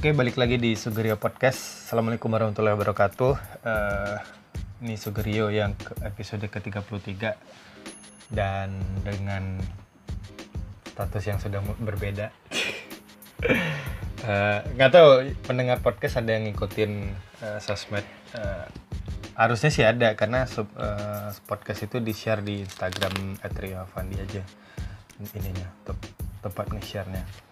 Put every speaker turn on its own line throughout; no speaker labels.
Oke, balik lagi di Sugerio Podcast. Assalamualaikum warahmatullahi wabarakatuh. Eh, ini Sugerio yang ke episode ke-33 dan dengan status yang sudah berbeda. Eh, nggak tahu pendengar podcast ada yang ngikutin eh, sosmed. Eh, harusnya sih ada karena sub- eh, podcast itu di-share di Instagram @riofandi aja ininya tep- tempat nge-share-nya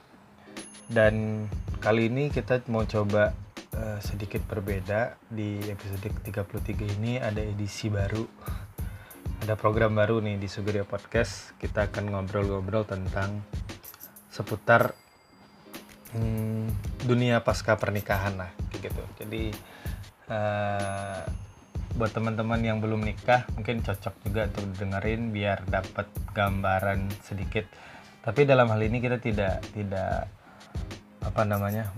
dan kali ini kita mau coba eh, sedikit berbeda. Di episode 33 ini ada edisi baru. Ada program baru nih di Sugerio Podcast. Kita akan ngobrol-ngobrol tentang seputar hmm, dunia pasca pernikahan lah gitu. Jadi eh, buat teman-teman yang belum nikah mungkin cocok juga untuk dengerin biar dapat gambaran sedikit. Tapi dalam hal ini kita tidak tidak apa namanya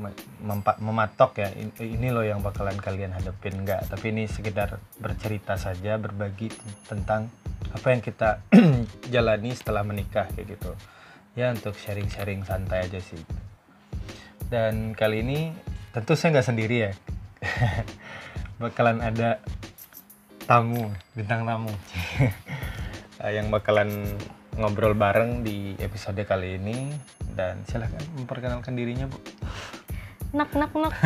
mematok ya in- ini loh yang bakalan kalian hadapin. Enggak tapi ini sekedar bercerita saja berbagi tentang apa yang kita jalani setelah menikah kayak gitu. Ya untuk sharing-sharing santai aja sih. Dan kali ini tentu saya nggak sendiri ya. Bakalan ada tamu bintang tamu. Yang bakalan ngobrol bareng di episode kali ini dan silahkan memperkenalkan dirinya bu
Nak nak nak.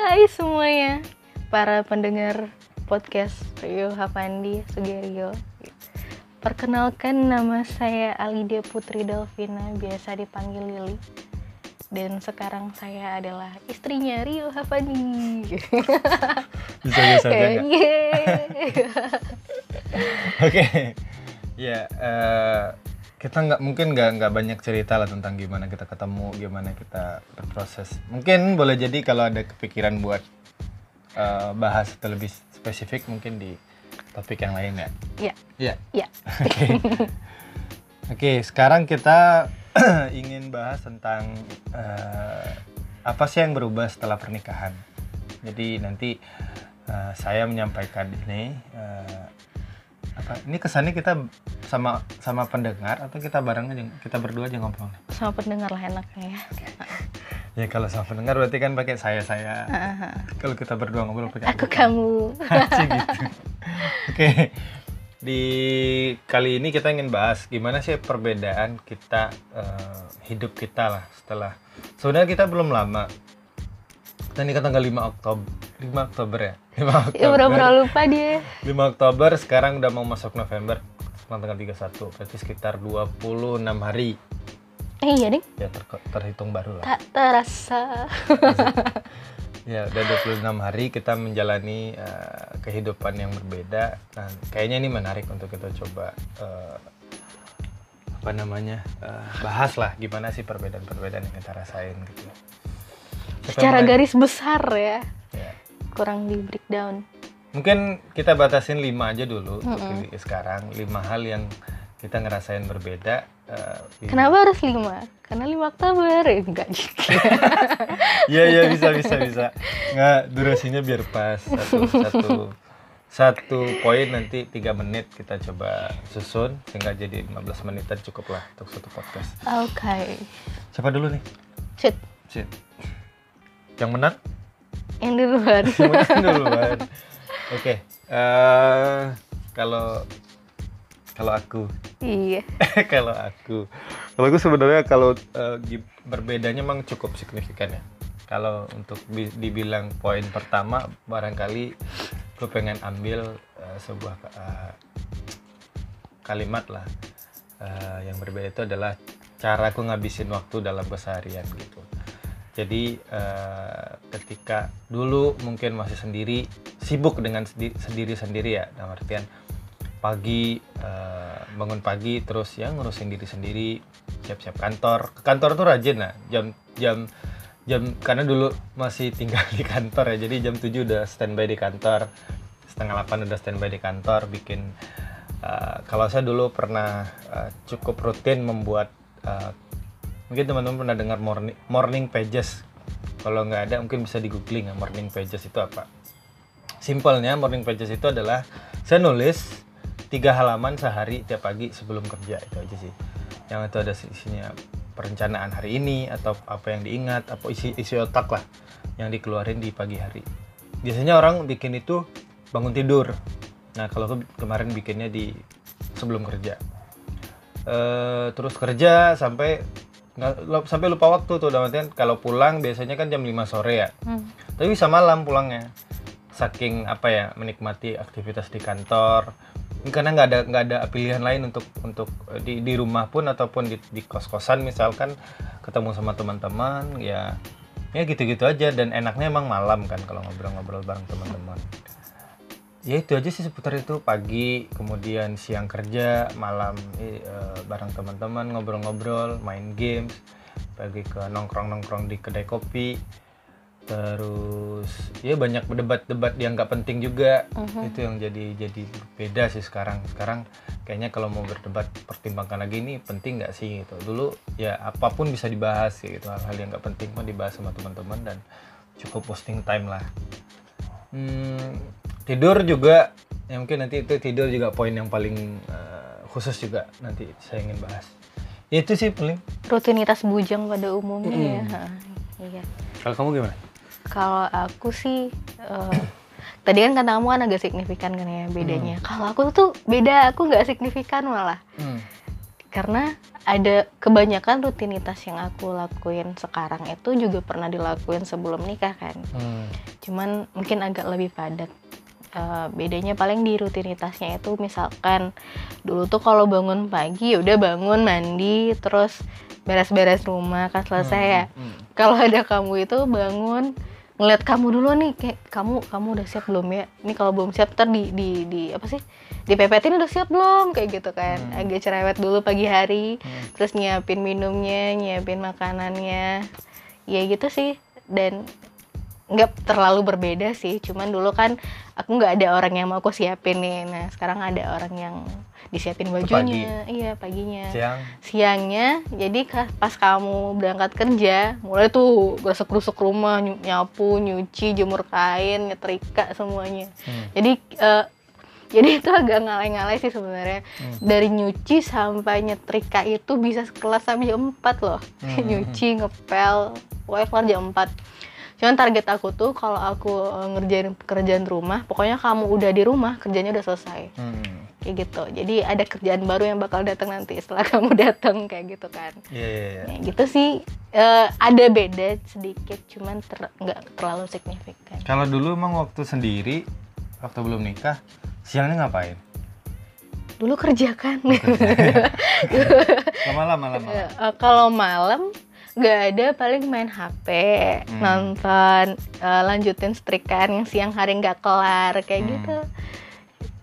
Hai semuanya, para pendengar podcast Rio Havandi Sugerio. Perkenalkan nama saya Alida Putri Delvina, biasa dipanggil Lili. Dan sekarang saya adalah istrinya Rio Havandi.
bisa bisa aja oke ya eh, kita nggak mungkin nggak nggak banyak cerita lah tentang gimana kita ketemu gimana kita berproses mungkin boleh jadi kalau ada kepikiran buat eh, bahas atau lebih spesifik mungkin di topik yang lain ya
Ya,
ya
ya.
Oke. Oke, sekarang kita ingin bahas tentang eh, apa sih yang berubah setelah pernikahan. Jadi nanti eh, saya menyampaikan ini eh, apa ini kesannya kita sama sama pendengar atau kita bareng aja kita berdua aja ngobrol.
Sama pendengar lah enaknya ya.
Ya kalau sama pendengar berarti kan pakai saya saya.
Aha.
Kalau kita berdua ngobrol pakai
Aku kamu.
Asik gitu. Oke. Di kali ini kita ingin bahas gimana sih perbedaan kita eh, hidup kita lah setelah sebenarnya kita belum lama. Kita nikah tanggal 5 Oktober. 5 Oktober ya? 5 Oktober.
Ya pura-pura lupa dia.
5 Oktober sekarang udah mau masuk November. Sekarang tanggal 31. Berarti sekitar 26 hari.
Eh iya ding,
Ya ter- terhitung baru lah.
tak terasa.
Ya, udah 26 hari kita menjalani eh, kehidupan yang berbeda. Nah, kayaknya ini menarik untuk kita coba eh, apa namanya? eh, bahas lah gimana sih perbedaan-perbedaan yang kita rasain gitu.
Secara garis besar ya,
Ya.
kurang di breakdown.
Mungkin kita batasin 5 aja dulu
Mm-mm.
di- sekarang, 5 hal yang kita ngerasain berbeda. di-
Kenapa harus lima? Karena lima Oktober Eh, enggak.
Iya iya bisa bisa bisa. Nggak durasinya biar pas satu satu satu poin nanti tiga menit kita coba susun sehingga jadi 15 menitan cukup lah untuk satu podcast.
Oke.
Siapa dulu nih?
Shit,
Shit. Yang menang?
yang duluan.
Yang duluan. Oke. eh, kalau kalau aku
iya.
kalau aku kalau aku sebenarnya kalau gi- berbedanya memang cukup signifikan ya kalau untuk bi- dibilang poin pertama barangkali gue pengen ambil eh, sebuah eh, kalimat lah Eh, yang berbeda itu adalah cara aku ngabisin waktu dalam keseharian gitu jadi eh, ketika dulu mungkin masih sendiri sibuk dengan sendiri sendiri ya dalam artian pagi eh, bangun pagi terus ya ngurusin diri sendiri siap-siap kantor. Ke kantor tuh rajin lah jam jam jam karena dulu masih tinggal di kantor ya jadi jam 7 udah standby di kantor setengah 8 udah standby di kantor bikin eh, kalau saya dulu pernah eh, cukup rutin membuat eh, mungkin teman-teman pernah dengar morning morning pages. Kalau nggak ada mungkin bisa di googling ya morning pages itu apa. Simpelnya morning pages itu adalah saya nulis tiga halaman sehari tiap pagi sebelum kerja itu aja sih. Yang itu ada isinya perencanaan hari ini atau apa yang diingat apa isi isi otak lah yang dikeluarin di pagi hari. Biasanya orang bikin itu bangun tidur. Nah kalau kemarin bikinnya di sebelum kerja. Eh, terus kerja sampai nggak sampai lupa waktu tuh dalam artian kalau pulang biasanya kan jam 5 sore ya.
Hmm.
tapi bisa malam pulangnya. Saking apa ya menikmati aktivitas di kantor. Karena nggak ada nggak ada pilihan lain untuk untuk eh, di di rumah pun ataupun di, di kos kosan misalkan ketemu sama teman-teman ya ya gitu-gitu aja. Dan enaknya emang malam kan kalau ngobrol-ngobrol bareng teman-teman ya itu aja sih seputar itu. Pagi kemudian siang kerja malam eh, bareng teman-teman ngobrol-ngobrol main games pergi ke nongkrong-nongkrong di kedai kopi. Terus ya banyak debat-debat yang nggak penting juga.
Mhm.
itu yang jadi jadi beda sih sekarang. Sekarang kayaknya kalau mau berdebat pertimbangkan lagi ini penting nggak sih gitu. Dulu ya apa pun bisa dibahas gitu. Hal-hal yang nggak penting pun dibahas sama teman-teman dan cukup posting time lah Hmm, tidur juga ya mungkin nanti itu tidur juga poin yang paling eh, khusus juga nanti saya ingin bahas Ya, itu sih paling
Rutinitas bujang pada umumnya ya. Ha, Iya.
kalau kamu gimana
Kalau aku sih eh, tadi kan kata kamu kan agak signifikan kan ya bedanya. Kalau aku tuh beda, aku nggak signifikan malah.
Hmm.
Karena ada kebanyakan rutinitas yang aku lakuin sekarang itu juga pernah dilakuin sebelum nikah kan.
Hmm.
Cuman mungkin agak lebih padat. Eh, bedanya paling di rutinitasnya itu misalkan dulu tuh kalau bangun pagi ya udah bangun mandi terus beres-beres rumah kan selesai ya
Hmm.
kalau ada kamu itu bangun ngeliat kamu dulu nih kayak kamu kamu udah siap belum ya? Ini kalau belum siap ntar di di di apa sih dipepetin udah siap belum? Kayak gitu kan.
Hmm.
agak cerewet dulu pagi hari
Hmm.
terus nyiapin minumnya nyiapin makanannya. Ya gitu sih dan nggak terlalu berbeda sih. Cuman dulu kan aku nggak ada orang yang mau aku siapin nih. Nah sekarang ada orang yang disiapin bajunya. iya paginya.
Siang.
Siangnya jadi pas kamu berangkat kerja mulai tuh gosok rusuk rumah nyapu nyuci jemur kain nyetrika semuanya.
Hmm.
jadi eh, jadi itu agak ngalai-ngalai sih sebenarnya.
Hmm.
dari nyuci sampai nyetrika itu bisa kelas sampai jam 4 loh.
Hmm.
nyuci ngepel pokoknya kelar jam 4 cuman target aku tuh kalau aku eh, ngerjain pekerjaan rumah pokoknya kamu udah di rumah kerjanya udah selesai.
Hmm.
Kayak gitu jadi ada kerjaan baru yang bakal datang nanti setelah kamu datang kayak gitu kan
Iya, iya, iya.
ya, gitu sih Eh, ada beda sedikit cuman ter- nggak terlalu signifikan
Kalau dulu emang waktu sendiri, waktu belum nikah, siangnya ngapain?
dulu kerja kan
Lama-lama lama.
Eh, eh, kalau malam nggak ada paling main HP
Hmm.
nonton eh, lanjutin setrikaan yang siang hari nggak kelar kayak
Hmm.
gitu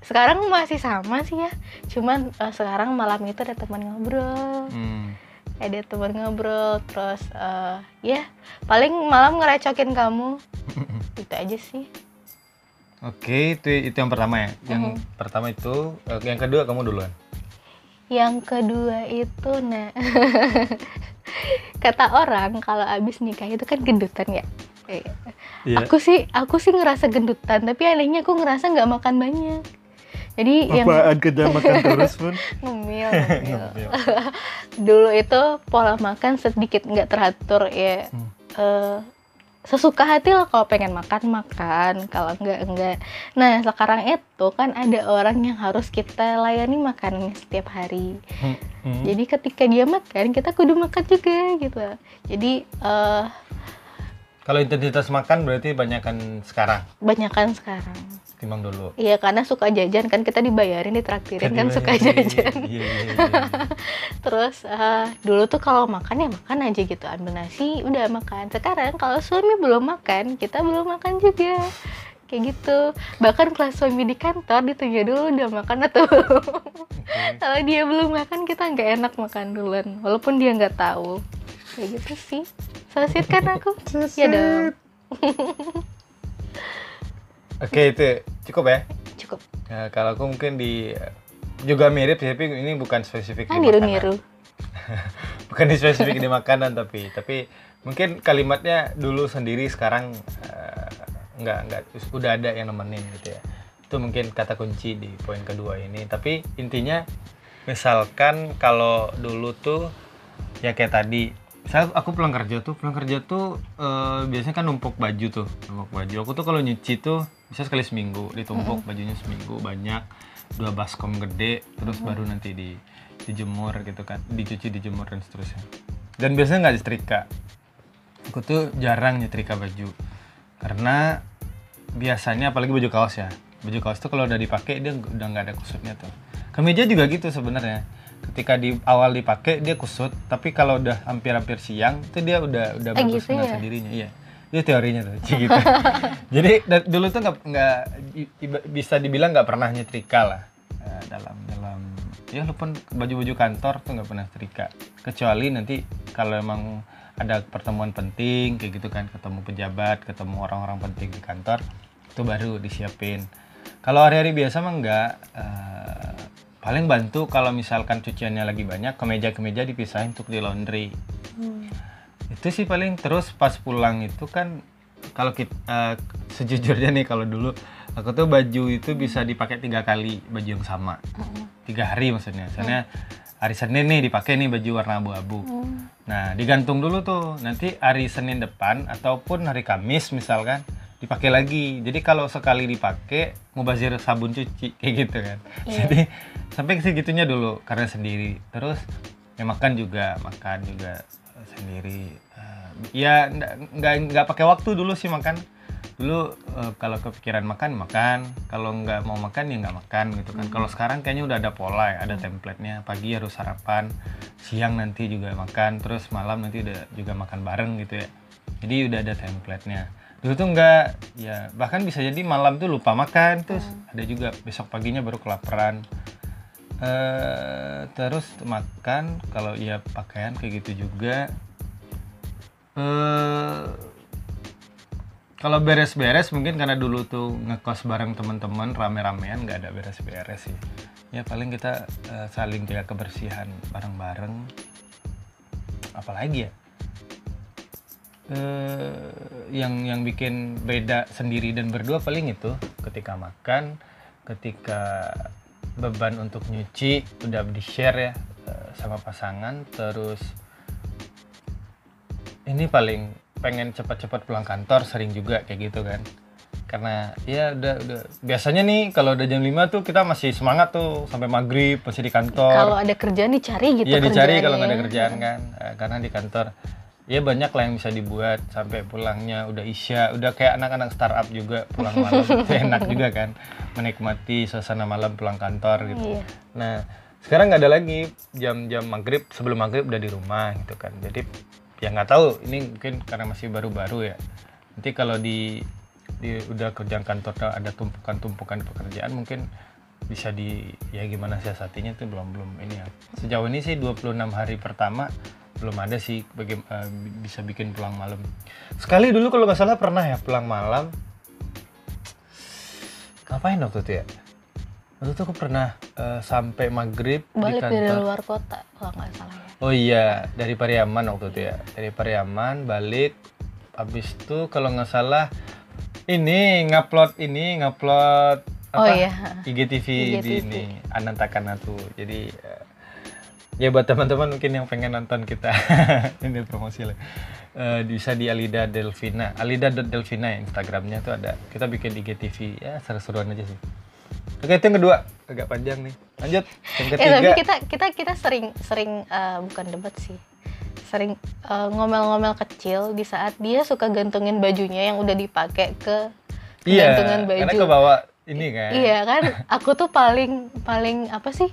sekarang masih sama sih ya cuman eh, sekarang malam itu ada teman ngobrol
Hmm.
ada teman ngobrol terus eh, ya paling malam ngerecokin kamu itu aja sih
Oke, itu itu yang pertama ya. Yang
Mhm.
pertama itu, eh, yang kedua kamu duluan.
yang kedua itu nah kata orang kalau abis nikah itu kan gendutan ya Eh,
Iya.
aku sih aku sih ngerasa gendutan tapi anehnya aku ngerasa nggak makan banyak jadi yang
kerja makan terus pun?
ngemil, ngemil. dulu itu pola makan sedikit nggak teratur ya
Hmm.
eh, sesuka hati lah kalau pengen makan makan kalau enggak enggak nah sekarang itu kan ada orang yang harus kita layani makanannya setiap hari
Hmm.
jadi ketika dia makan kita kudu makan juga gitu jadi eh
Kalau intensitas makan berarti banyakan sekarang,
banyakan sekarang
timbang dulu.
Iya karena suka jajan kan kita dibayarin ditraktirin kan suka jajan.
Iya, iya, iya.
Terus eh, dulu tuh kalau makan ya makan aja gitu ambil nasi udah makan. Sekarang kalau suami belum makan kita belum makan juga kayak gitu. Bahkan kalau suami di kantor ditanya dulu udah makan atau belum.
Oke.
kalau dia belum makan kita nggak enak makan duluan walaupun dia nggak tahu kayak gitu sih. Sasit kan aku? ya dong.
Oke, itu cukup ya.
Cukup.
Nah, kalau aku mungkin di juga mirip sih, tapi ini bukan spesifik
Ah
di makanan.
niru-niru.
bukan di spesifik di makanan tapi tapi mungkin kalimatnya dulu sendiri sekarang eh, nggak nggak udah ada yang nemenin gitu ya itu mungkin kata kunci di poin kedua ini tapi intinya misalkan kalau dulu tuh ya kayak tadi saya aku pulang kerja tuh pulang kerja tuh eh, biasanya kan numpuk baju tuh numpuk baju aku tuh kalau nyuci tuh bisa sekali seminggu ditumpuk bajunya seminggu banyak. Dua baskom gede terus baru nanti di dijemur gitu kan. Dicuci dijemur dan seterusnya. Dan biasanya nggak disetrika. Aku tuh jarang nyetrika baju. Karena biasanya apalagi baju kaos ya. Baju kaos tuh kalau udah dipakai dia udah nggak ada kusutnya tuh. Kemeja juga gitu sebenarnya. Ketika di awal dipakai dia kusut. Tapi kalau udah hampir-hampir siang itu dia udah udah
Eh,
bagus
gitu ya?
sendirinya iya itu teorinya tuh gitu. Jadi dulu tuh nggak nggak bisa dibilang nggak pernah nyetrika lah eh, dalam dalam ya walaupun baju-baju kantor tuh nggak pernah setrika. Kecuali nanti kalau emang ada pertemuan penting kayak gitu kan ketemu pejabat ketemu orang-orang penting di kantor itu baru disiapin. Kalau hari-hari biasa mah enggak eh, paling bantu kalau misalkan cuciannya lagi banyak kemeja-kemeja dipisahin untuk di laundry itu sih paling terus pas pulang itu kan kalau kita eh, sejujurnya nih kalau dulu aku tuh baju itu bisa dipakai tiga kali baju yang sama. Tiga hari maksudnya. Misalnya hari Senin nih dipakai nih baju warna abu-abu. Nah digantung dulu tuh. Nanti hari Senin depan ataupun hari Kamis misalkan dipakai lagi. Jadi kalau sekali dipakai mubazir sabun cuci kayak gitu kan. Jadi sampai segitunya dulu karena sendiri. Terus ya makan juga makan juga sendiri ya nggak nggak pakai waktu dulu sih makan. Dulu eh, kalau kepikiran makan makan. Kalau nggak mau makan ya nggak makan gitu kan. Kalau sekarang kayaknya udah ada pola ya ada template-nya. Pagi harus sarapan siang nanti juga makan terus malam nanti udah juga makan bareng gitu ya. Jadi udah ada template-nya. Dulu tuh nggak ya bahkan bisa jadi malam tuh lupa makan terus ada juga besok paginya baru kelaparan. Eh terus makan kalau iya pakaian kayak gitu juga eh kalau beres-beres mungkin karena dulu tuh ngekos bareng teman-teman rame-ramean nggak ada beres-beres sih. Ya paling kita eh, saling jaga kebersihan bareng-bareng. Apalagi ya? Eh yang yang bikin beda sendiri dan berdua paling itu ketika makan ketika beban untuk nyuci udah di share ya eh, sama pasangan terus ini paling pengen cepat-cepat pulang kantor sering juga kayak gitu kan. Karena ya udah udah. Biasanya nih kalau udah jam 5 tuh kita masih semangat tuh sampai maghrib masih di kantor.
Kalau ada kerjaan dicari gitu
Iya dicari kalau nggak ada kerjaan kan, Eh, karena di kantor ya banyak lah yang bisa dibuat. Sampai pulangnya udah isya, udah kayak anak-anak startup juga. Pulang malam itu enak juga kan, menikmati suasana malam pulang kantor gitu.
Iya.
Nah sekarang nggak ada lagi jam-jam maghrib sebelum maghrib udah di rumah gitu kan, jadi ya nggak tahu. Ini mungkin karena masih baru-baru ya. Nanti kalau di di udah kerjaan kantor ada tumpukan-tumpukan pekerjaan mungkin bisa di ya gimana siasatinya tuh belum belum ini ya. Sejauh ini sih 26 hari pertama belum ada sih baga- eh, bisa bikin pulang malam. Sekali dulu kalau nggak salah pernah ya pulang malam. Ngapain waktu itu ya waktu itu aku pernah eh, sampai maghrib
Balik
di
dari
kantor
luar kota kalau nggak salah ya.
Oh iya, dari Pariaman waktu itu ya. Dari Pariaman balik habis itu kalau nggak salah ini ngupload ini ngupload
Oh
apa?
iya.
IGTV, di
IGTV.
ini Anantakana tuh. Jadi eh, ya buat teman-teman mungkin yang pengen nonton kita ini promosi lah. Eh, bisa di Alida Delvina, Alida Delvina ya Instagramnya tuh ada. Kita bikin IGTV ya seru-seruan aja sih. Oke itu yang kedua agak panjang nih. Lanjut yang
Eh
ketiga.
tapi kita kita kita sering sering eh, bukan debat sih. Sering eh, ngomel-ngomel kecil di saat dia suka gantungin bajunya yang udah dipakai ke
Iya,
gantungan baju.
karena kebawa ini kan.
Iya kan, aku tuh paling paling apa sih?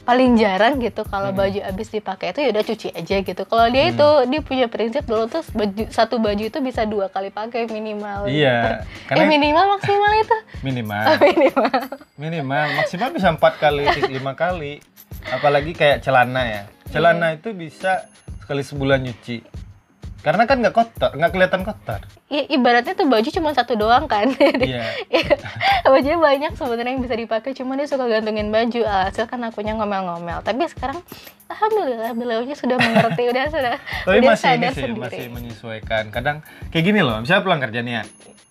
Paling jarang gitu kalau
Hmm.
baju habis dipakai itu ya udah cuci aja gitu. Kalau dia itu dia punya prinsip dulu tuh baju, satu baju itu bisa dua kali pakai minimal.
Iya,
Eh
karena
minimal maksimal itu.
minimal,
minimal.
minimal maksimal bisa empat kali, lima kali. Apalagi kayak celana ya. Celana itu bisa sekali sebulan nyuci. Karena kan nggak kotor, nggak kelihatan kotor.
I- ibaratnya tuh baju cuma satu doang kan.
Iya.
Bajunya banyak sebenarnya yang bisa dipakai, cuma dia suka gantungin baju. Alhasil kan akunya ngomel-ngomel. Tapi sekarang alhamdulillah beliaunya sudah mengerti, udah sudah
Tapi
udah
masih ini
sadar
sih,
sendiri.
masih menyesuaikan. Kadang kayak gini loh, misalnya pulang kerja nih ya,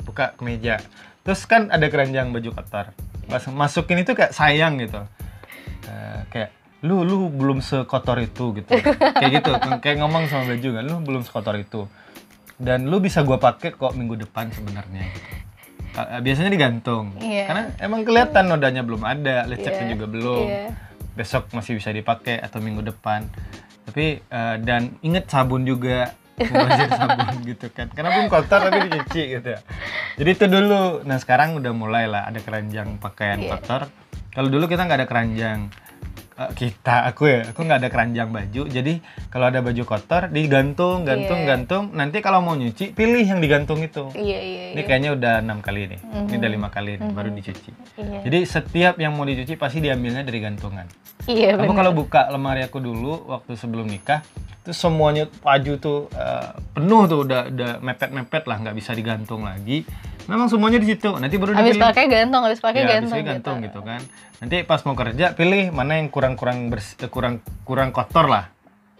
buka kemeja. Terus kan ada keranjang baju kotor. Mas- Masukin itu kayak sayang gitu. Eh, kayak lu lu belum sekotor itu gitu. Kayak gitu kayak ngomong sama baju kan lu belum sekotor itu. Dan lu bisa gua pakai kok minggu depan sebenarnya gitu. Biasanya digantung.
Iya.
karena emang kelihatan nodanya belum ada lecetnya
Iya,
juga belum.
Iya.
besok masih bisa dipakai atau minggu depan. Tapi eh, dan inget sabun juga mubazir sabun gitu kan. Karena belum kotor tapi dicuci gitu jadi itu dulu. Nah sekarang udah mulai lah ada keranjang pakaian
Iya.
kotor. Kalau dulu kita nggak ada keranjang kita aku ya aku nggak ada keranjang baju jadi kalau ada baju kotor digantung gantung
Iya.
gantung nanti kalau mau nyuci pilih yang digantung itu
Iya iya
ini
iya.
kayaknya udah enam kali nih ini udah lima kali nih baru dicuci
Iya.
jadi setiap yang mau dicuci pasti diambilnya dari gantungan
Iya
Aku
benar.
kalau buka lemari aku dulu waktu sebelum nikah, itu semuanya baju tuh eh, penuh tuh udah udah mepet-mepet lah, nggak bisa digantung lagi. Memang semuanya di situ. Nanti baru
Habis pakai gantung, habis pakai
ya,
gantung.
habisnya gantung gitu. kan. Nanti pas mau kerja pilih mana yang kurang-kurang eh, kurang kurang kotor lah,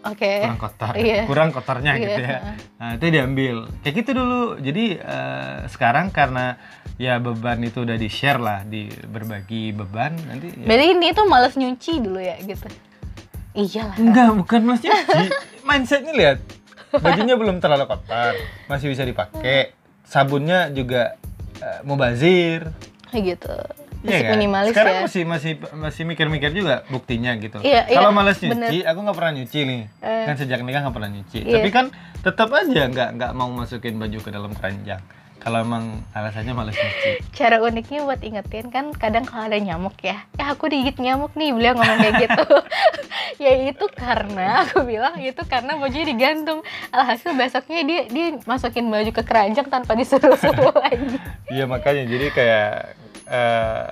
Oke.
kurang kotor,
Iya.
kurang kotornya
Iya,
gitu ya. Nah, itu diambil. Kayak gitu dulu. Jadi eh, sekarang karena ya beban itu udah di share lah, di berbagi beban nanti. ya
Berarti ini tuh males nyuci dulu ya gitu. Iyalah.
Enggak, bukan nyuci. Mindsetnya lihat. Bajunya belum terlalu kotor, masih bisa dipakai. Sabunnya juga eh, mubazir.
Kayak gitu.
Iya
Masih
kan?
minimalis
Sekarang
ya.
masih masih masih mikir-mikir juga buktinya gitu.
Iya, iya,
Kalau males
bener.
nyuci, aku nggak pernah nyuci nih.
Eh.
Kan sejak nikah nggak pernah nyuci.
Iya.
Tapi kan tetap aja nggak nggak mau masukin baju ke dalam keranjang. Kalau emang alasannya males nyuci.
Cara uniknya buat ingetin kan kadang kalau ada nyamuk ya. Eh aku digigit nyamuk nih, beliau ngomong kayak gitu. ya itu karena aku bilang itu karena bajunya digantung. Alhasil besoknya dia dia masukin baju ke keranjang tanpa disuruh-suruh lagi.
Iya makanya jadi kayak eh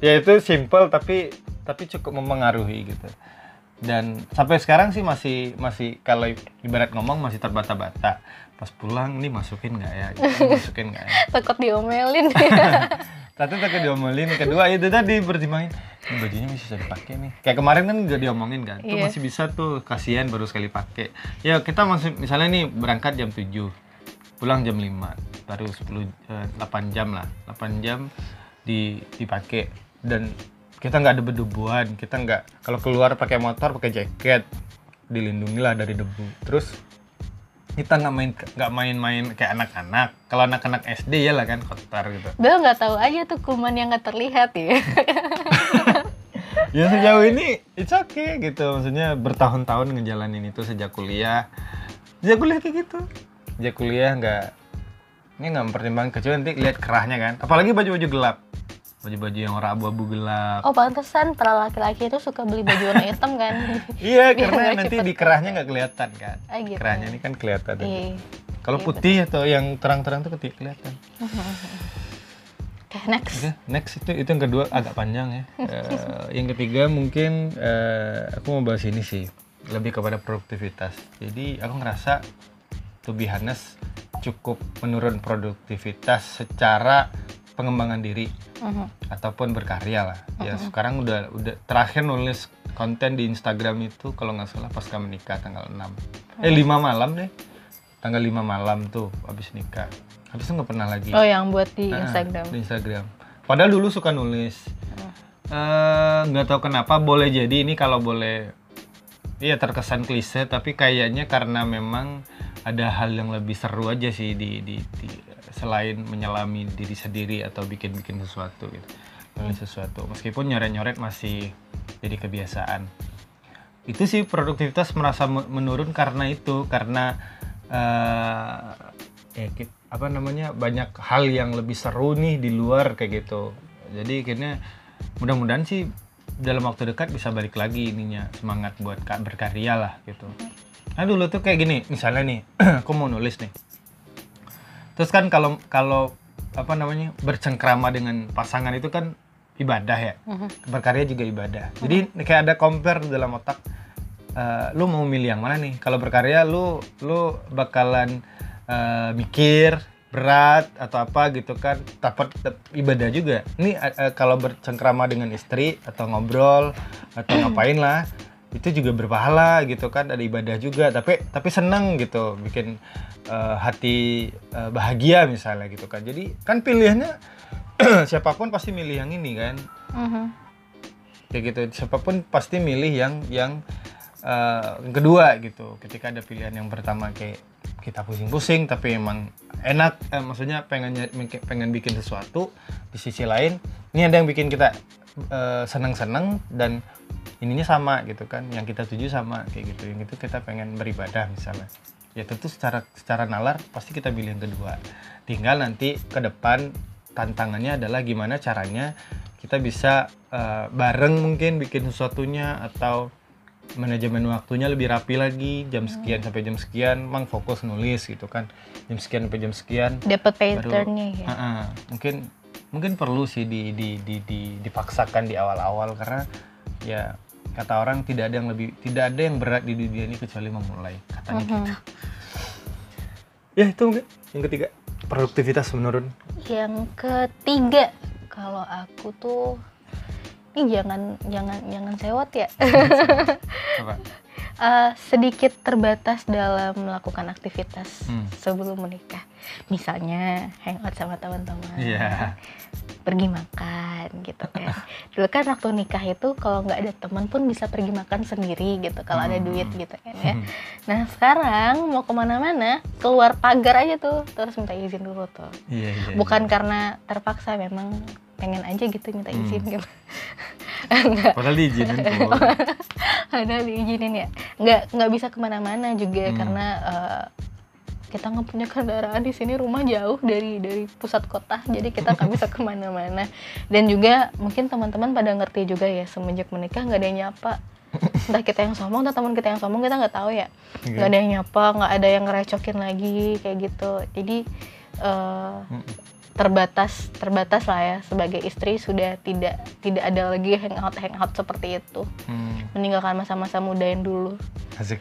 ya itu simple tapi tapi cukup mempengaruhi gitu. Dan sampai sekarang sih masih masih kalau ibarat ngomong masih terbata-bata. Pas pulang nih masukin nggak ya? Masukin nggak ya?
Takut diomelin.
Satu takut diomelin, kedua itu tadi pertimbangin ini bajunya masih bisa dipakai nih. Kayak kemarin kan nggak diomongin kan, tuh
Iya.
masih bisa tuh kasihan baru sekali pakai. Ya kita masih misalnya nih berangkat jam 7 pulang jam 5 baru 10 eh, 8 jam lah 8 jam di dipakai dan kita nggak ada berdebuan kita nggak kalau keluar pakai motor pakai jaket dilindungi lah dari debu. Terus kita nggak main nggak main-main kayak anak-anak. Kalau anak-anak SD ya lah kan kotor gitu.
Bel nggak tahu aja tuh kuman yang nggak terlihat ya.
ya sejauh ini it's okay gitu. Maksudnya bertahun-tahun ngejalanin itu sejak kuliah. Sejak kuliah kayak gitu. Sejak kuliah nggak ini nggak mempertimbangkan kecuali nanti lihat kerahnya kan. Apalagi baju-baju gelap baju-baju yang abu-abu gelap
Oh pantesan para laki-laki itu suka beli baju warna hitam kan?
iya karena nanti
cepet
di kerahnya nggak kelihatan kan
Ah, gitu.
kerahnya ini kan kelihatan
Iya.
kalau
Iya,
putih atau yang terang-terang tuh ketik kelihatan
Oke next.
Oke, next itu itu yang kedua agak panjang ya. Eh, yang ketiga mungkin eh, aku mau bahas ini sih lebih kepada produktivitas. Jadi aku ngerasa to be honest cukup menurun produktivitas secara pengembangan diri
Mhm.
ataupun berkarya lah. Ya sekarang udah udah terakhir nulis konten di Instagram itu kalau nggak salah pas kami nikah tanggal 6. Eh 5 malam deh. Tanggal 5 malam tuh habis nikah. Habis itu nggak pernah lagi.
Oh yang buat di
Ah,
Instagram.
Di Instagram. Padahal dulu suka nulis. Eh, nggak tahu kenapa boleh jadi ini kalau boleh Iya terkesan klise tapi kayaknya karena memang ada hal yang lebih seru aja sih di, di, di- selain menyelami diri sendiri atau bikin-bikin sesuatu gitu. Nulis sesuatu. Meskipun nyoret-nyoret masih jadi kebiasaan. Itu sih produktivitas merasa me- menurun karena itu karena eh ya apa namanya banyak hal yang lebih seru nih di luar kayak gitu. Jadi akhirnya mudah-mudahan sih dalam waktu dekat bisa balik lagi ininya semangat buat kak berkarya lah gitu. Nah dulu tuh kayak gini, misalnya nih, aku mau nulis nih. Terus kan kalau kalau apa namanya bercengkrama dengan pasangan itu kan ibadah ya,
Mhm.
berkarya juga ibadah. Jadi kayak ada compare dalam otak. eh, lu mau milih yang mana nih? Kalau berkarya lu lu bakalan eh, mikir berat atau apa gitu kan dapat ibadah juga. Ini eh, kalau bercengkrama dengan istri atau ngobrol atau ngapain lah itu juga berpahala gitu kan ada ibadah juga. Tapi tapi seneng gitu bikin eh, hati eh, bahagia misalnya gitu kan. Jadi kan pilihannya siapa pun pasti milih yang ini kan.
Mhm.
kayak gitu siapa pun pasti milih yang yang yang kedua gitu ketika ada pilihan yang pertama kayak kita pusing-pusing tapi emang enak. Eh, maksudnya pengen pengen bikin sesuatu di sisi lain. Ini ada yang bikin kita eh, senang-senang dan ininya sama gitu kan. Yang kita tuju sama kayak gitu. Yang itu kita pengen beribadah misalnya. Ya tentu secara secara nalar pasti kita pilih yang kedua. Tinggal nanti ke depan tantangannya adalah gimana caranya kita bisa eh, bareng mungkin bikin sesuatunya atau manajemen waktunya lebih rapi lagi jam sekian sampai jam sekian mang fokus nulis gitu kan jam sekian sampai jam sekian
dapat patternnya ya
Ah, ah. mungkin mungkin perlu sih di, di, di, di- dipaksakan di awal-awal karena ya kata orang tidak ada yang lebih tidak ada yang berat di dunia ini kecuali memulai katanya
Mhm.
gitu. Ya itu mungkin yang ketiga produktivitas menurun.
yang ketiga kalau aku tuh ini jangan jangan jangan sewot ya
Apa?
Eh, sedikit terbatas dalam melakukan aktivitas
Hmm.
sebelum menikah misalnya hangout sama teman-teman
Iya.
pergi makan gitu kan dulu kan waktu nikah itu kalau nggak ada teman pun bisa pergi makan sendiri gitu kalau ada
Hmm.
duit gitu kan ya nah sekarang mau ke mana-mana keluar pagar aja tuh terus minta izin dulu tuh
Iya, iya.
bukan karena terpaksa memang pengen aja gitu minta
Hmm.
izin gitu
iya. Padahal diizinin tuh.
ada diizinin ya nggak nggak bisa ke mana-mana juga
Hmm.
karena eh, kita nggak punya kendaraan di sini rumah jauh dari dari pusat kota jadi kita nggak bisa ke mana-mana dan juga mungkin teman-teman pada ngerti juga ya semenjak menikah nggak ada yang nyapa entah kita yang sombong atau teman kita yang sombong kita nggak tahu ya
Iya.
nggak ada yang nyapa nggak ada yang ngerecokin lagi kayak gitu jadi
Mm.
Terbatas terbatas lah ya sebagai istri sudah tidak tidak ada lagi hangout hangout seperti itu.
Hmm,
meninggalkan masa-masa muda yang dulu.
Asik.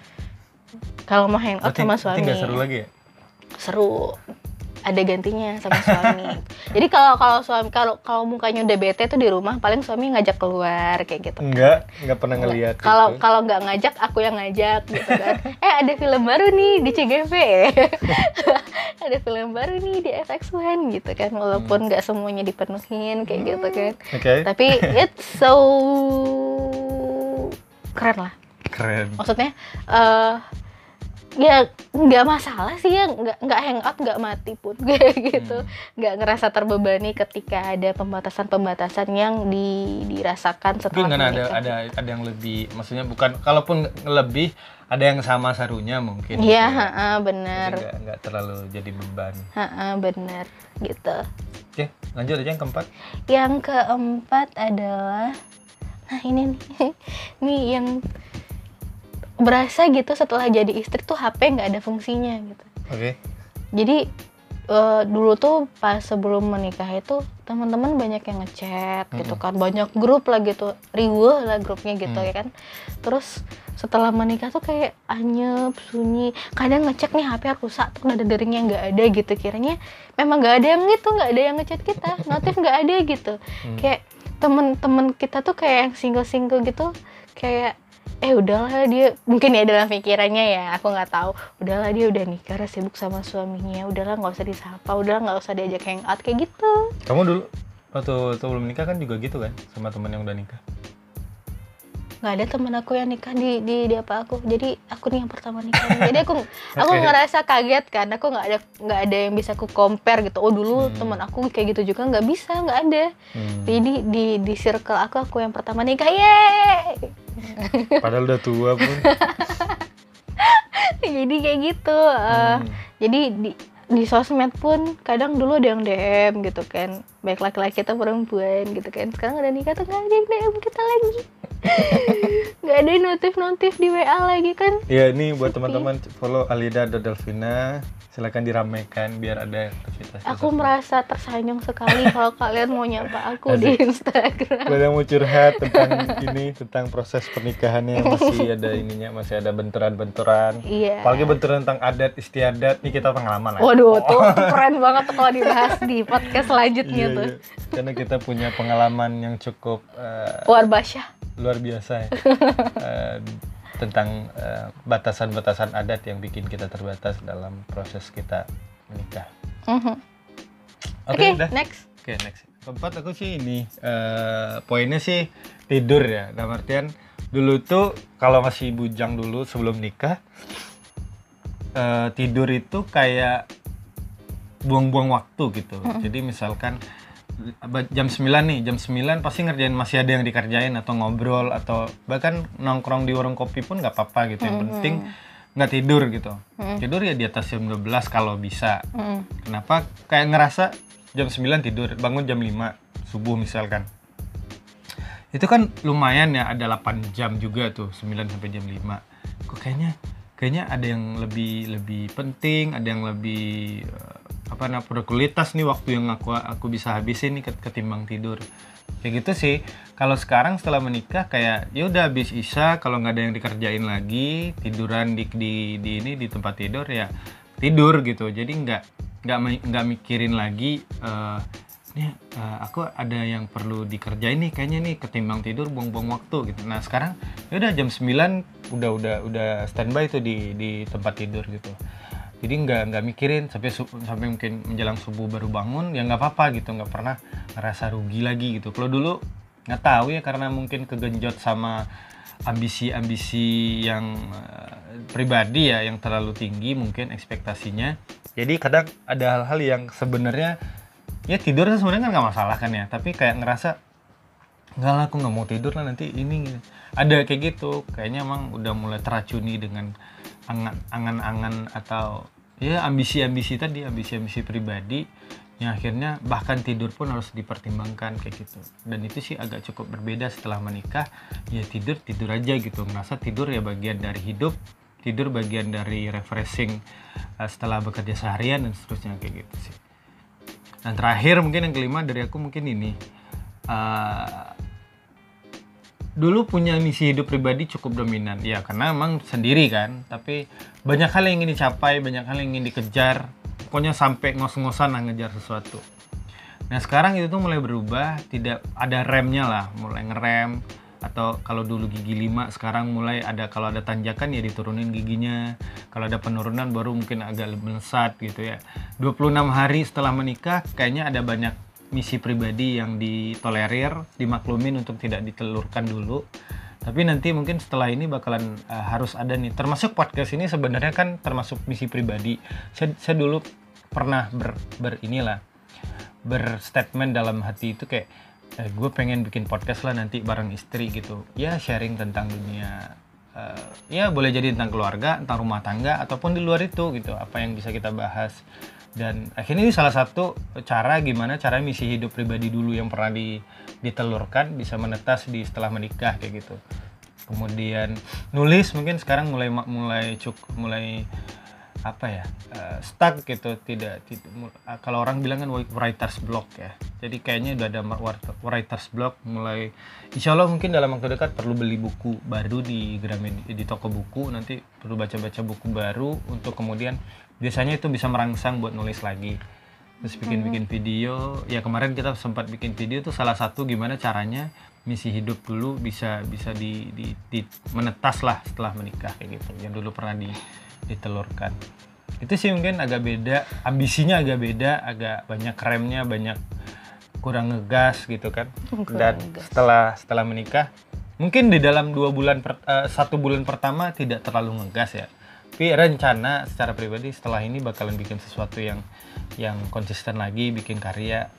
kalau mau hangout
Berarti,
sama suami.
seru lagi ya?
seru ada gantinya sama suami. Jadi kalau kalau suami kalau kalau mukanya udah bete tuh di rumah paling suami ngajak keluar kayak gitu.
Enggak, enggak pernah ngelihat
kalau kalau nggak ngajak aku yang ngajak gitu kan. Eh ada film baru nih di CGV ada film baru nih di FX1 gitu kan. Walaupun nggak semuanya dipenuhin kayak gitu kan.
Oke,
tapi it's so keren lah.
Keren.
maksudnya eh ya nggak masalah sih ya nggak nggak hangout nggak mati pun kayak gitu
Hmm.
nggak ngerasa terbebani ketika ada pembatasan-pembatasan yang di, dirasakan
Mungkin
setelah
kan ada ada ada yang lebih, maksudnya bukan kalaupun lebih ada yang sama sarunya mungkin.
Iya,
gitu ya. Jadi nggak terlalu jadi beban.
Ha-ha, bener, gitu.
Oke, lanjut aja yang keempat.
Yang keempat adalah, nah ini nih, nih yang berasa gitu setelah jadi istri tuh HP nggak ada fungsinya gitu.
Oke.
Jadi eh, dulu tuh pas sebelum menikah itu teman-teman banyak yang ngechat gitu kan, banyak grup lah gitu, riuh lah grupnya gitu
Mm.
ya kan. Terus setelah menikah tuh kayak anyep, sunyi, kadang ngecek nih HP rusak tuh nada deringnya nggak ada gitu, kiranya memang nggak ada yang gitu, nggak ada yang ngechat kita, notif nggak ada gitu.
Hmm.
Kayak temen-temen kita tuh kayak yang single-single gitu, kayak eh udahlah dia mungkin ya dalam pikirannya ya aku nggak tahu udahlah dia udah nikah udah sibuk sama suaminya udahlah nggak usah disapa udahlah nggak usah diajak hangout kayak gitu
Kamu dulu waktu, waktu belum nikah kan juga gitu kan sama teman yang udah nikah.
nggak ada temen aku yang nikah di di, di apa aku jadi aku nih yang pertama nikah jadi aku aku
Oke.
ngerasa kaget kan aku nggak ada nggak ada yang bisa aku compare gitu oh dulu
Hmm.
temen aku kayak gitu juga nggak bisa nggak ada
Hmm.
jadi di di circle aku aku yang pertama nikah yeay
Padahal udah tua pun.
jadi kayak gitu eh,
Hmm.
jadi di di sosmed pun kadang dulu ada yang DM gitu kan baik laki-laki atau perempuan gitu kan sekarang udah nikah tuh nggak ada yang DM kita lagi nggak ada notif notif di WA lagi kan
Ya ini buat teman-teman follow Alida Delvina. Silakan diramaikan biar ada aktivitas.
aku merasa tersanjung sekali kalau kalian mau nyapa aku di Instagram
Kalau yang mau curhat tentang ini tentang proses pernikahannya masih ada ininya masih ada benturan-benturan.
iya
Apalagi benturan tentang adat istiadat nih kita pengalaman lah.
waduh tuh tuh keren banget kalau dibahas di podcast selanjutnya
Iya,
tuh
iya. Karena kita punya pengalaman yang cukup eh,
luar biasa
luar biasa ya. Eh, tentang eh, batasan-batasan adat yang bikin kita terbatas dalam proses kita menikah.
Mhm.
Oke,
oke
udah.
next
Oke, next. keempat aku sih ini eh poinnya sih tidur ya dalam artian dulu tuh kalau masih bujang dulu sebelum nikah eh, tidur itu kayak buang-buang waktu gitu jadi misalkan jam 9 nih jam 9 pasti ngerjain masih ada yang dikerjain atau ngobrol atau bahkan nongkrong di warung kopi pun nggak apa-apa gitu yang penting nggak tidur gitu tidur ya di atas jam 12 kalau bisa
Mm.
Kenapa? Kayak ngerasa jam 9 tidur, bangun jam 5 subuh misalkan. Itu kan lumayan ya, ada 8 jam juga tuh, 9 sampai jam 5. Kok kayaknya kayaknya ada yang lebih lebih penting, ada yang lebih eh, apa namanya produktivitas nih waktu yang aku aku bisa habisin nih ket- ketimbang tidur. Kayak gitu sih. Kalau sekarang setelah menikah kayak ya udah habis isya kalau nggak ada yang dikerjain lagi, tiduran di di di ini di tempat tidur ya tidur gitu. Jadi nggak nggak nggak mikirin lagi eh nih eh, aku ada yang perlu dikerjain nih kayaknya nih ketimbang tidur buang-buang waktu gitu. Nah, sekarang ya udah jam 9 udah udah udah standby tuh di di tempat tidur gitu. Jadi nggak nggak mikirin sampai sampai mungkin menjelang subuh baru bangun ya nggak apa-apa gitu nggak pernah ngerasa rugi lagi gitu. Kalau dulu nggak tahu ya karena mungkin kegenjot sama ambisi-ambisi yang eh, pribadi ya yang terlalu tinggi mungkin ekspektasinya. Jadi kadang ada hal-hal yang sebenarnya ya tidur sebenarnya kan nggak masalah kan ya, tapi kayak ngerasa nggak lah aku nggak mau tidur lah nanti ini gini." ada kayak gitu kayaknya emang udah mulai teracuni dengan angan- angan-angan atau ya ambisi-ambisi tadi ambisi-ambisi pribadi yang akhirnya bahkan tidur pun harus dipertimbangkan kayak gitu. Dan itu sih agak cukup berbeda setelah menikah. Ya tidur tidur aja gitu. Ngerasa tidur ya bagian dari hidup tidur bagian dari refreshing eh, setelah bekerja seharian dan seterusnya kayak gitu sih. Dan terakhir mungkin yang kelima dari aku mungkin ini. Eh, dulu punya misi hidup pribadi cukup dominan. Ya karena emang sendiri kan. Tapi banyak hal yang ingin dicapai banyak hal yang ingin dikejar. Pokoknya sampai ngos-ngosan lah ngejar sesuatu. Nah sekarang itu tuh mulai berubah. Tidak ada remnya lah. Mulai ngerem. Atau kalau dulu gigi 5 sekarang mulai ada kalau ada tanjakan ya diturunin giginya. Kalau ada penurunan baru mungkin agak melesat gitu ya. 26 hari setelah menikah kayaknya ada banyak misi pribadi yang ditolerir, dimaklumin untuk tidak ditelurkan dulu. Tapi nanti mungkin setelah ini bakalan uh, harus ada nih. Termasuk podcast ini sebenarnya kan termasuk misi pribadi. Saya, saya dulu pernah ber, ber inilah berstatement dalam hati itu kayak eh, gue pengen bikin podcast lah nanti bareng istri gitu. Ya sharing tentang dunia eh, ya boleh jadi tentang keluarga, tentang rumah tangga ataupun di luar itu gitu. Apa yang bisa kita bahas dan akhirnya ini salah satu cara gimana cara misi hidup pribadi dulu yang pernah di, ditelurkan bisa menetas di setelah menikah kayak gitu kemudian nulis mungkin sekarang mulai mulai cuk mulai apa ya eh, stuck gitu tidak, tidak ah, kalau orang bilang kan writers block ya. Jadi kayaknya udah ada writers block mulai insya Allah mungkin dalam waktu dekat perlu beli buku baru di Gramedia di toko buku nanti perlu baca-baca buku baru untuk kemudian biasanya itu bisa merangsang buat nulis lagi. Terus bikin-bikin video. Ya kemarin kita sempat bikin video tuh salah satu gimana caranya misi hidup dulu bisa bisa di, di, di- menetas lah setelah menikah kayak gitu. Yang dulu pernah di, ditelurkan. Itu sih mungkin agak beda ambisinya agak beda agak banyak remnya banyak kurang ngegas gitu kan.
Kurang
dan
ngegas.
setelah setelah menikah mungkin di dalam dua bulan per- eh, satu bulan pertama tidak terlalu ngegas ya. Tapi rencana secara pribadi setelah ini bakalan bikin sesuatu yang yang konsisten lagi bikin karya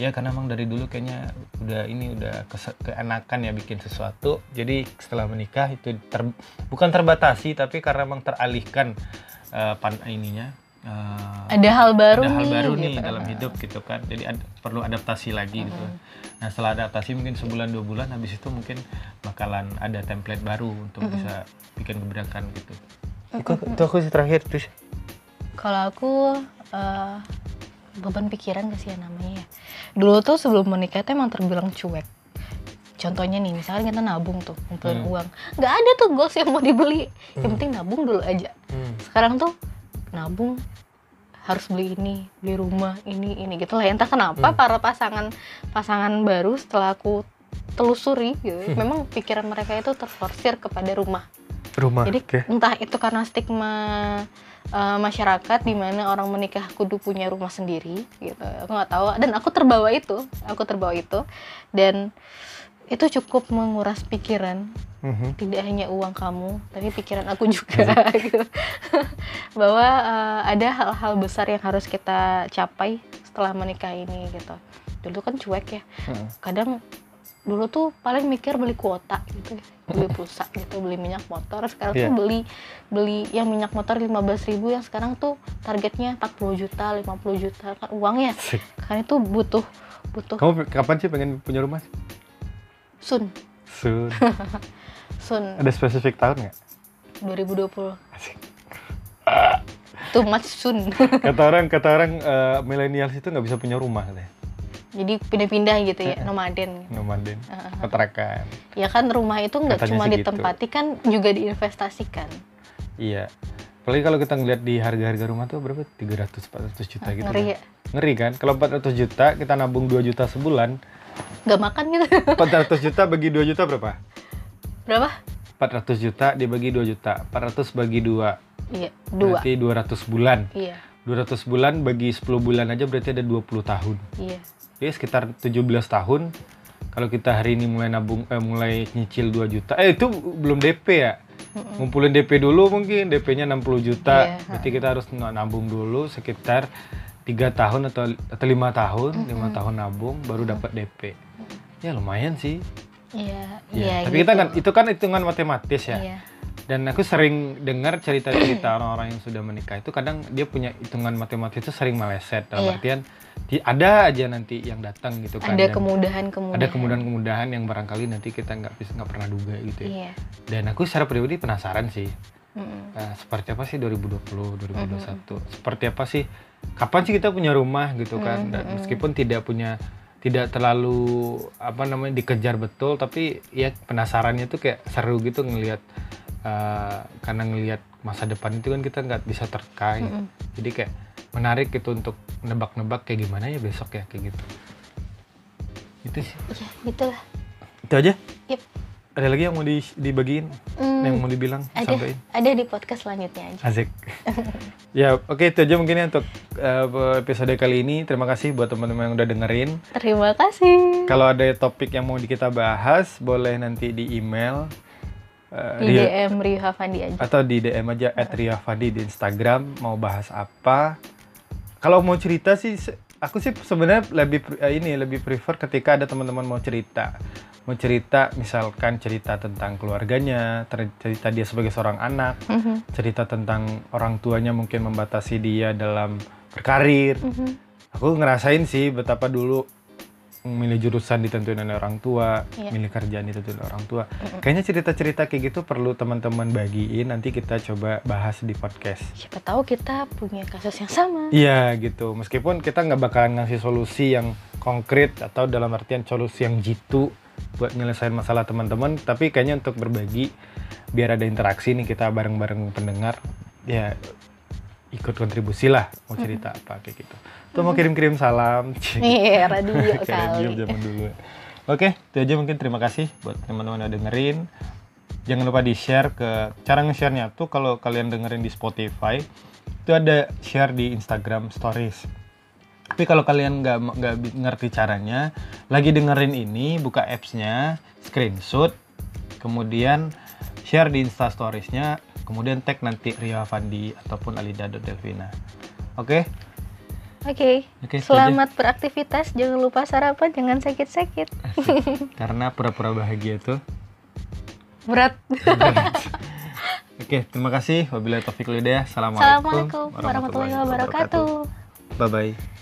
ya karena emang dari dulu kayaknya udah ini udah keenakan ya bikin sesuatu. Jadi setelah menikah itu ter- bukan terbatasi tapi karena emang teralihkan eh, pan ininya eh,
Ada hal baru
ada hal
nih.
baru nih
gitu.
dalam hidup gitu kan. Jadi ad- perlu adaptasi lagi gitu. Nah setelah adaptasi mungkin sebulan dua bulan habis itu mungkin bakalan ada template baru untuk bisa bikin gebrakan gitu. Itu, itu aku sih terakhir terus
Kalau aku eh, beban pikiran gak sih ya namanya ya. Dulu tuh sebelum menikah tuh emang terbilang cuek. Contohnya nih, misalnya kita nabung tuh, ngumpulin
Hmm.
uang. Nggak ada tuh goals yang mau dibeli. Yang penting nabung dulu aja. Sekarang tuh nabung harus beli ini, beli rumah, ini, ini gitu lah. Entah kenapa para pasangan pasangan baru setelah aku telusuri gitu, memang pikiran mereka itu terforsir kepada rumah.
Rumah.
Jadi
Oke.
entah itu karena stigma uh, masyarakat di mana orang menikah kudu punya rumah sendiri gitu. Aku nggak tahu. Dan aku terbawa itu, aku terbawa itu. Dan itu cukup menguras pikiran.
Mhm.
tidak hanya uang kamu tapi pikiran aku juga gitu. Bahwa uh, ada hal-hal besar yang harus kita capai setelah menikah ini gitu. Dulu kan cuek ya.
Mhm.
kadang dulu tuh paling mikir beli kuota gitu beli pulsa gitu beli minyak motor sekarang
Iya.
tuh beli beli yang minyak motor 15.000 ribu yang sekarang tuh targetnya 40 juta 50 juta kan uangnya kan itu butuh butuh
Kamu kapan sih pengen punya rumah?
sun
Soon.
sun
Ada spesifik tahun nggak?
2020
Asik.
too much sun
Kata orang, kata orang eh, millennials itu nggak bisa punya rumah katanya.
Jadi pindah-pindah gitu ya nomaden gitu.
Nomaden,
Heeh.
kontrakan.
ya kan rumah itu nggak cuma
sih gitu.
ditempati kan juga diinvestasikan
Iya. Apalagi kalau kita ngeliat di harga-harga rumah tuh berapa? 300 400 juta gitu.
ngeri
kan.
ya
Ngeri kan? Kalau 400 juta kita nabung 2 juta sebulan,
nggak makan gitu
400 juta bagi 2 juta berapa?
berapa
400 juta dibagi 2 juta. 400 bagi 2
iya dua
berarti 200 bulan.
iya
200 bulan bagi 10 bulan aja berarti ada 20 tahun.
iya
Jadi sekitar 17 tahun kalau kita hari ini mulai nabung eh, mulai nyicil 2 juta. Eh itu belum DP ya.
Mm-mm.
Ngumpulin DP dulu mungkin DP-nya 60 juta.
Iya,
Berarti kita harus nabung dulu sekitar tiga tahun atau atau lima tahun, lima tahun nabung baru dapat DP. Ya lumayan sih.
iya
Ya,
iya
Tapi kita
gitu.
kan itu kan hitungan matematis ya.
iya
Dan aku sering dengar cerita-cerita orang-orang yang sudah menikah itu kadang dia punya hitungan matematis itu sering meleset. Dalam
Iya.
artian di- ada aja nanti yang datang gitu kan.
ada
Dan
kemudahan-kemudahan
ada kemudahan-kemudahan yang barangkali nanti kita nggak bisa nggak pernah duga gitu ya.
iya
Dan aku secara pribadi penasaran sih.
Mm-mm.
Nah, seperti apa sih 2020, 2021? Seperti apa sih? Kapan sih kita punya rumah gitu kan? Dan
Mm-mm.
meskipun tidak punya tidak terlalu apa namanya dikejar betul, tapi ya penasarannya tuh kayak seru gitu ngelihat eh, karena ngelihat masa depan itu kan kita nggak bisa terkait.
Mm-mm.
Jadi kayak menarik gitu untuk nebak-nebak kayak gimana ya besok ya kayak gitu. Itu sih.
iya gitulah
Itu aja.
Yep.
Ada lagi yang mau di, dibagiin,
Hmm,
yang mau dibilang,
ada
sampaikan?
ada di podcast selanjutnya aja
Asik. ya, oke itu aja mungkin ya untuk eh, episode kali ini. Terima kasih buat teman-teman yang udah dengerin.
terima kasih
Kalau ada topik yang mau di- kita bahas, boleh nanti di email eh,
di
Rio-
DM Rio Havandi aja
atau di DM aja @riafandi di Instagram mau bahas apa. Kalau mau cerita sih aku sih sebenarnya lebih eh, ini lebih prefer ketika ada teman-teman mau cerita. Mau cerita misalkan cerita tentang keluarganya, cerita dia sebagai seorang anak,
Mhm,
cerita tentang orang tuanya mungkin membatasi dia dalam berkarir.
mhm.
Aku ngerasain sih betapa dulu milih jurusan ditentuin oleh orang tua,
Iya.
milih kerjaan ditentuin oleh orang tua.
Mm-mm.
Kayaknya cerita-cerita kayak gitu perlu teman-teman bagiin nanti kita coba bahas di podcast.
siapa tahu kita punya kasus yang sama
Iya gitu, meskipun kita nggak bakalan ngasih solusi yang konkret atau dalam artian solusi yang jitu buat nyelesain masalah teman-teman, tapi kayaknya untuk berbagi biar ada interaksi nih kita bareng-bareng pendengar, ya ikut kontribusi lah mau cerita apa kayak gitu. Tuh mau kirim-kirim salam.
iya radio kali
radio zaman dulu. Oke, itu aja mungkin terima kasih buat teman-teman yang dengerin. Jangan lupa di-share ke cara nge-share-nya tuh kalau kalian dengerin di Spotify itu ada share di Instagram Stories. Tapi kalau kalian nggak nggak ngerti caranya, lagi dengerin ini buka apps-nya, screenshot, kemudian share di Insta Stories-nya, kemudian tag nanti Ria Fandi ataupun Alida.delvina. Oke?
Oke,
Oke, itu aja.
selamat beraktivitas. Jangan lupa sarapan, jangan sakit-sakit.
Karena pura-pura bahagia itu
Berat.
Oke, terima kasih. Wabillahi taufiq hidayah. Assalamualaikum,
Assalamualaikum warahmatullahi wabarakatuh.
Bye bye.